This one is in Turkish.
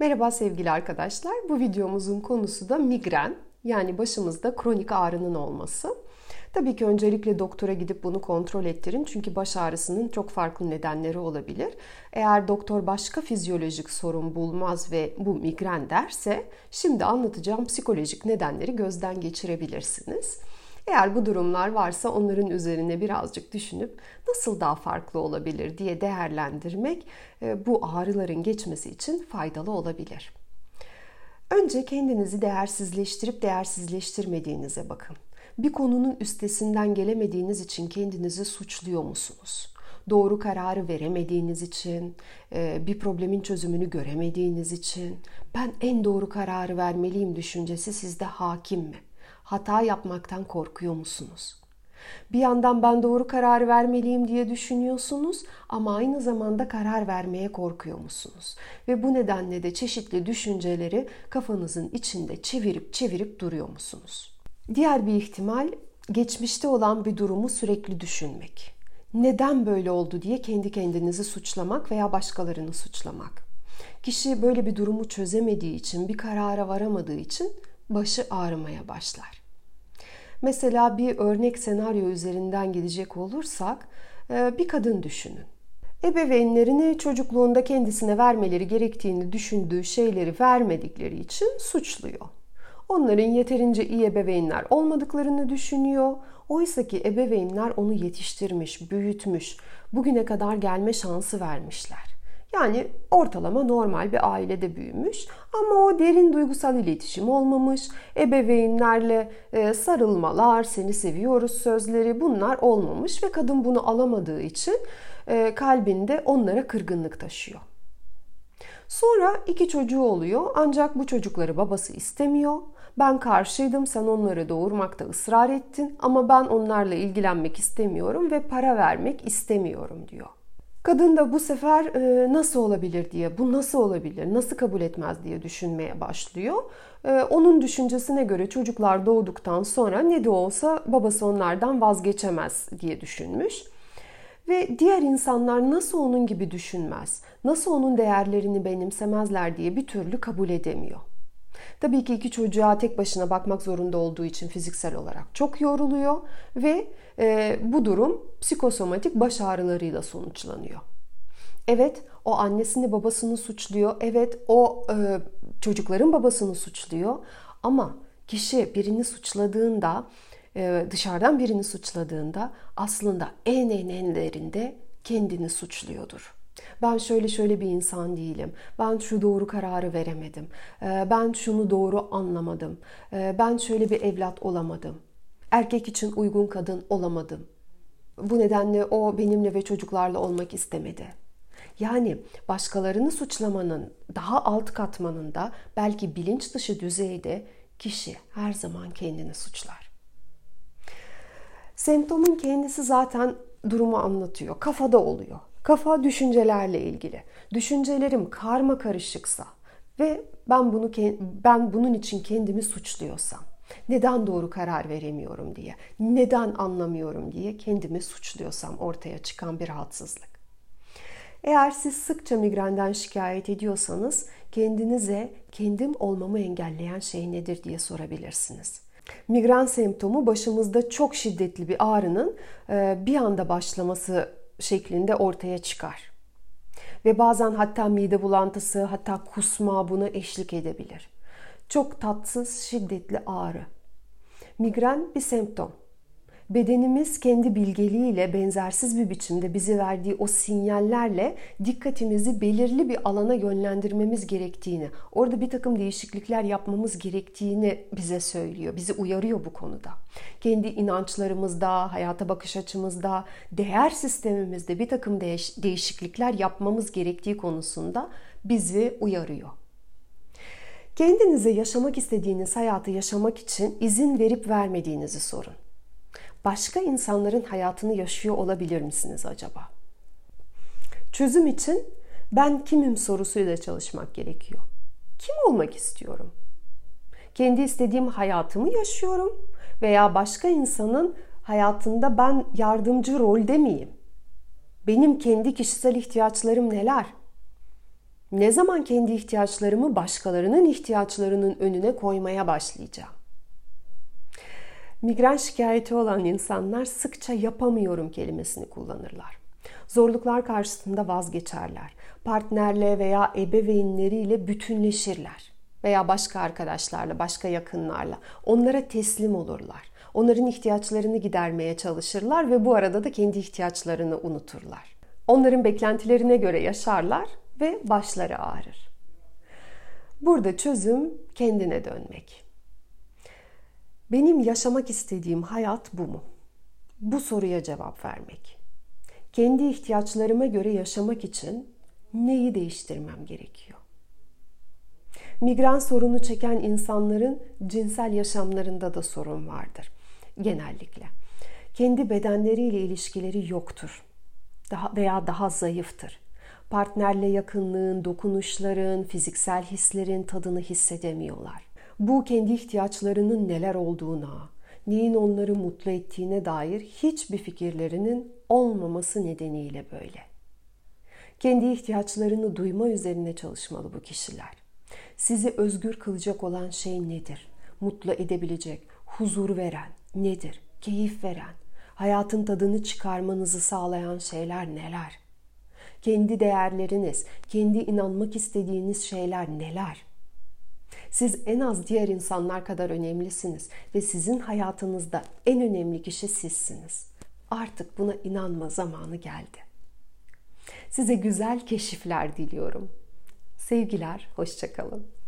Merhaba sevgili arkadaşlar. Bu videomuzun konusu da migren. Yani başımızda kronik ağrının olması. Tabii ki öncelikle doktora gidip bunu kontrol ettirin. Çünkü baş ağrısının çok farklı nedenleri olabilir. Eğer doktor başka fizyolojik sorun bulmaz ve bu migren derse şimdi anlatacağım psikolojik nedenleri gözden geçirebilirsiniz. Eğer bu durumlar varsa onların üzerine birazcık düşünüp nasıl daha farklı olabilir diye değerlendirmek e, bu ağrıların geçmesi için faydalı olabilir. Önce kendinizi değersizleştirip değersizleştirmediğinize bakın. Bir konunun üstesinden gelemediğiniz için kendinizi suçluyor musunuz? Doğru kararı veremediğiniz için, e, bir problemin çözümünü göremediğiniz için, ben en doğru kararı vermeliyim düşüncesi sizde hakim mi? Hata yapmaktan korkuyor musunuz? Bir yandan ben doğru karar vermeliyim diye düşünüyorsunuz ama aynı zamanda karar vermeye korkuyor musunuz? Ve bu nedenle de çeşitli düşünceleri kafanızın içinde çevirip çevirip duruyor musunuz? Diğer bir ihtimal geçmişte olan bir durumu sürekli düşünmek. Neden böyle oldu diye kendi kendinizi suçlamak veya başkalarını suçlamak. Kişi böyle bir durumu çözemediği için, bir karara varamadığı için başı ağrımaya başlar. Mesela bir örnek senaryo üzerinden gidecek olursak e, bir kadın düşünün. Ebeveynlerini çocukluğunda kendisine vermeleri gerektiğini düşündüğü şeyleri vermedikleri için suçluyor. Onların yeterince iyi ebeveynler olmadıklarını düşünüyor. Oysa ki ebeveynler onu yetiştirmiş, büyütmüş, bugüne kadar gelme şansı vermişler. Yani ortalama normal bir ailede büyümüş ama o derin duygusal iletişim olmamış. Ebeveynlerle e, sarılmalar, seni seviyoruz sözleri bunlar olmamış ve kadın bunu alamadığı için e, kalbinde onlara kırgınlık taşıyor. Sonra iki çocuğu oluyor ancak bu çocukları babası istemiyor. Ben karşıydım sen onları doğurmakta ısrar ettin ama ben onlarla ilgilenmek istemiyorum ve para vermek istemiyorum diyor. Kadın da bu sefer e, nasıl olabilir diye, bu nasıl olabilir, nasıl kabul etmez diye düşünmeye başlıyor. E, onun düşüncesine göre çocuklar doğduktan sonra ne de olsa babası onlardan vazgeçemez diye düşünmüş. Ve diğer insanlar nasıl onun gibi düşünmez, nasıl onun değerlerini benimsemezler diye bir türlü kabul edemiyor. Tabii ki iki çocuğa tek başına bakmak zorunda olduğu için fiziksel olarak çok yoruluyor ve e, bu durum psikosomatik baş ağrılarıyla sonuçlanıyor. Evet, o annesini babasını suçluyor. Evet, o e, çocukların babasını suçluyor. Ama kişi birini suçladığında, e, dışarıdan birini suçladığında aslında en en enlerinde kendini suçluyordur. Ben şöyle şöyle bir insan değilim. Ben şu doğru kararı veremedim. Ee, ben şunu doğru anlamadım. Ee, ben şöyle bir evlat olamadım. Erkek için uygun kadın olamadım. Bu nedenle o benimle ve çocuklarla olmak istemedi. Yani başkalarını suçlamanın daha alt katmanında belki bilinç dışı düzeyde kişi her zaman kendini suçlar. Semptomun kendisi zaten durumu anlatıyor. Kafada oluyor. Kafa düşüncelerle ilgili. Düşüncelerim karma karışıksa ve ben bunu ben bunun için kendimi suçluyorsam, neden doğru karar veremiyorum diye, neden anlamıyorum diye kendimi suçluyorsam ortaya çıkan bir rahatsızlık. Eğer siz sıkça migrenden şikayet ediyorsanız kendinize kendim olmamı engelleyen şey nedir diye sorabilirsiniz. Migren semptomu başımızda çok şiddetli bir ağrının bir anda başlaması şeklinde ortaya çıkar. Ve bazen hatta mide bulantısı, hatta kusma buna eşlik edebilir. Çok tatsız, şiddetli ağrı. Migren bir semptom bedenimiz kendi bilgeliğiyle benzersiz bir biçimde bize verdiği o sinyallerle dikkatimizi belirli bir alana yönlendirmemiz gerektiğini, orada bir takım değişiklikler yapmamız gerektiğini bize söylüyor, bizi uyarıyor bu konuda. Kendi inançlarımızda, hayata bakış açımızda, değer sistemimizde bir takım değiş- değişiklikler yapmamız gerektiği konusunda bizi uyarıyor. Kendinize yaşamak istediğiniz hayatı yaşamak için izin verip vermediğinizi sorun başka insanların hayatını yaşıyor olabilir misiniz acaba? Çözüm için ben kimim sorusuyla çalışmak gerekiyor. Kim olmak istiyorum? Kendi istediğim hayatımı yaşıyorum veya başka insanın hayatında ben yardımcı rolde miyim? Benim kendi kişisel ihtiyaçlarım neler? Ne zaman kendi ihtiyaçlarımı başkalarının ihtiyaçlarının önüne koymaya başlayacağım? Migren şikayeti olan insanlar sıkça yapamıyorum kelimesini kullanırlar. Zorluklar karşısında vazgeçerler. Partnerle veya ebeveynleriyle bütünleşirler veya başka arkadaşlarla, başka yakınlarla onlara teslim olurlar. Onların ihtiyaçlarını gidermeye çalışırlar ve bu arada da kendi ihtiyaçlarını unuturlar. Onların beklentilerine göre yaşarlar ve başları ağrır. Burada çözüm kendine dönmek. Benim yaşamak istediğim hayat bu mu? Bu soruya cevap vermek. Kendi ihtiyaçlarıma göre yaşamak için neyi değiştirmem gerekiyor? Migren sorunu çeken insanların cinsel yaşamlarında da sorun vardır genellikle. Kendi bedenleriyle ilişkileri yoktur. Daha veya daha zayıftır. Partnerle yakınlığın, dokunuşların, fiziksel hislerin tadını hissedemiyorlar. Bu kendi ihtiyaçlarının neler olduğuna, neyin onları mutlu ettiğine dair hiçbir fikirlerinin olmaması nedeniyle böyle. Kendi ihtiyaçlarını duyma üzerine çalışmalı bu kişiler. Sizi özgür kılacak olan şey nedir? Mutlu edebilecek, huzur veren nedir? Keyif veren, hayatın tadını çıkarmanızı sağlayan şeyler neler? Kendi değerleriniz, kendi inanmak istediğiniz şeyler neler? Siz en az diğer insanlar kadar önemlisiniz ve sizin hayatınızda en önemli kişi sizsiniz. Artık buna inanma zamanı geldi. Size güzel keşifler diliyorum. Sevgiler, hoşçakalın.